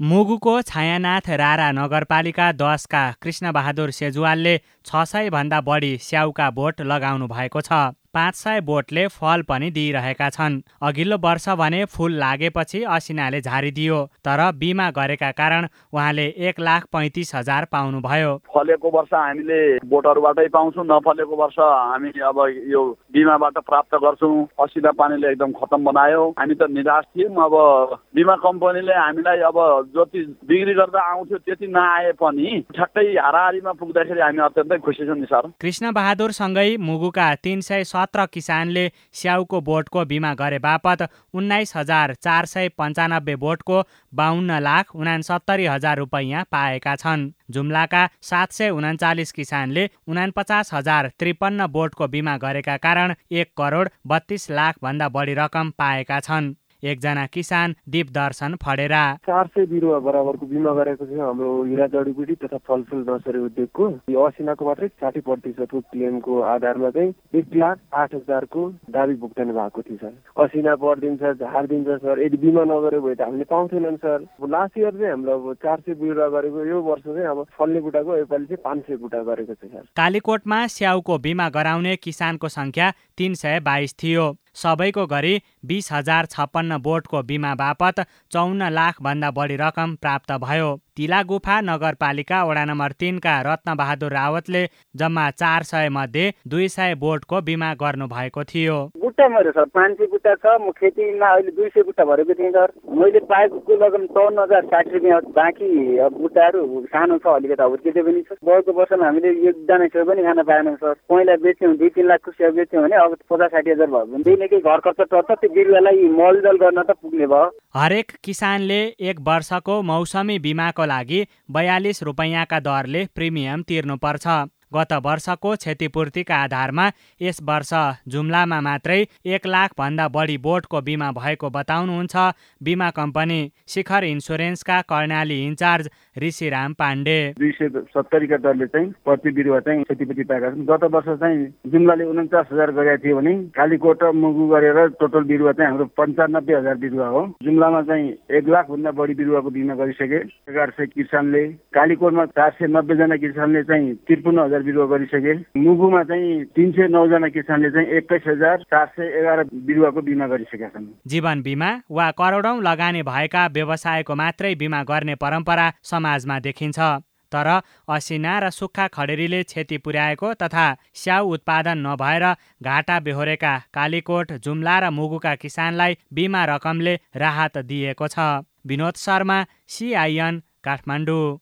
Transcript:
मुगुको छायानाथ रारा नगरपालिका दसका कृष्णबहादुर सेजुवालले छ सयभन्दा बढी स्याउका बोट लगाउनु भएको छ। पाँच सय बोटले फल पनि दिइरहेका छन्। अघिल्लो वर्ष भने फुल लागेपछि असिनाले झारिदियो तर बिमा गरेका कारण उहाँले एक लाख पैँतिस हजार पाउनुभयो। फलेको वर्ष हामीले बोटहरूबाटै पाउँछौँ नफलेको वर्ष हामी अब यो बिमाबाट प्राप्त गर्छौँ। असिना पानीले एकदम खतम बनायो। हामी त निराश थियौँ। अब बिमा कम्पनीले हामीलाई अब जति बिक्री गर्दा आउँथ्यो त्यति नआए पनि ठ्याक्कै हाराहारीमा पुग्दाखेरि हामी अत्यन्तै खुसी छौँ नि सर। कृष्ण बहादुरसँगै मुगुका तिन सय सत्र किसानले स्याउको बोटको बिमा गरे बापत उन्नाइस हजार चार सय पन्चानब्बे बोटको बाहन्न लाख उनासत्तरी हजार रुपैयाँ पाएका छन्। जुम्लाका सात सय उन्चालिस किसानले उनापचास हजार त्रिपन्न बोटको बिमा गरेका कारण एक करोड बत्तीस लाखभन्दा बढी रकम पाएका छन्। एकजना किसान दीप दर्शन फडेरा। चार सय बिरुवा बराबरको बिमा गरेको छ हाम्रो हिरा जडीबुटी तथा फलफुल नर्सरी उद्योगको। यो असिनाको मात्रै साठी प्रतिशतको क्लेमको आधारमा चाहिँ एक लाख आठ हजारको दावी भुक्तानी भएको थियो सर। असिना बढिदिन्छ झारिदिन्छ सर यदि बिमा नगरेको भए त हामीले पाउँथेनन् सर। लास्ट इयर चाहिँ हाम्रो अब चार सय बिरुवा गरेको यो वर्ष चाहिँ अब फल्ने बुटाको योपालि चाहिँ पाँच सय बुटा गरेको छ सर। कालीकोटमा स्याउको बिमा गराउने किसानको सङ्ख्या तिन सय बाइस थियो। सबैको गरी बिस हजार छप्पन्न बोटको बिमा बापत चौन्न लाखभन्दा बढी रकम प्राप्त भयो। तिला गुफा नगरपालिका वडा नम्बर तिनका रत्नबहादुर रावतले जम्मा चार सय मध्ये दुई सय बोटको बिमा गर्नु भएको थियो। बुट्टा मेरो सर पाँच सय बुट्टा छ म खेतीमा अहिले दुई सय बुट्टा भरेको थिएँ सर। मैले पाएको लगन चौन्न हजार साठी रुपियाँ बाँकी बुट्टाहरू सानो छ अलिकति हुर्किँदै पनि छ। गएको वर्षमा हामीले एकजना छेउ पनि खान पाएनौँ सर। पहिला बेच्यौँ दुई तिन लाखको स्याउ बेच्यौँ भने अब पचास साठी हजार भयो। भने निकै घर खर्च टर्छ त्यो बिरुवालाई मलजल गर्न त पुग्ने भयो। हरेक किसानले एक वर्षको मौसमी बिमाको लागि बयालिस रुपैयाँका दरले प्रिमियम तिर्नुपर्छ। गत वर्षको क्षतिपूर्तिका आधारमा यस वर्ष जुम्लामा मात्रै एक लाख भन्दा बढी बोटको बिमा भएको बताउनुहुन्छ बिमा कम्पनी शिखर इन्सुरेन्सका कर्णाली इन्चार्ज ऋषिराम पाण्डे। दुई सय सत्तरीका दरले चाहिँ प्रति बिरुवा चाहिँ क्षतिपूर्ति पाएका छन्। गत वर्ष चाहिँ जुम्लाले उन्चास हजार गरेका थियो भने कालीकोट र मुगु गरेर टोटल बिरुवा चाहिँ हाम्रो पन्चानब्बे हजार बिरुवा हो। जुम्लामा चाहिँ एक लाख भन्दा बढी बिरुवाको बिमा गरिसके। एघार सय किसानले कालीकोटमा चार सय नब्बेजना किसानले चाहिँ त्रिपन्न हजार बिरुवा गरिसके। मुगुमा चाहिँ तिन सय नौजना किसानले चाहिँ एक्काइस हजार चार सय एघार बिरुवाको बिमा गरिसकेका छन्। जीवन बिमा वा करोडौँ लगानी भएका व्यवसायको मात्रै बिमा गर्ने परम्परा समाजमा देखिन्छ। तर असिना र सुक्खा खडेरीले क्षति पुर्याएको तथा स्याउ उत्पादन नभएर घाटा बेहोरेका कालीकोट जुम्ला र मुगुका किसानलाई बिमा रकमले राहत दिएको छ। विनोद शर्मा सिआइएन काठमाडौँ।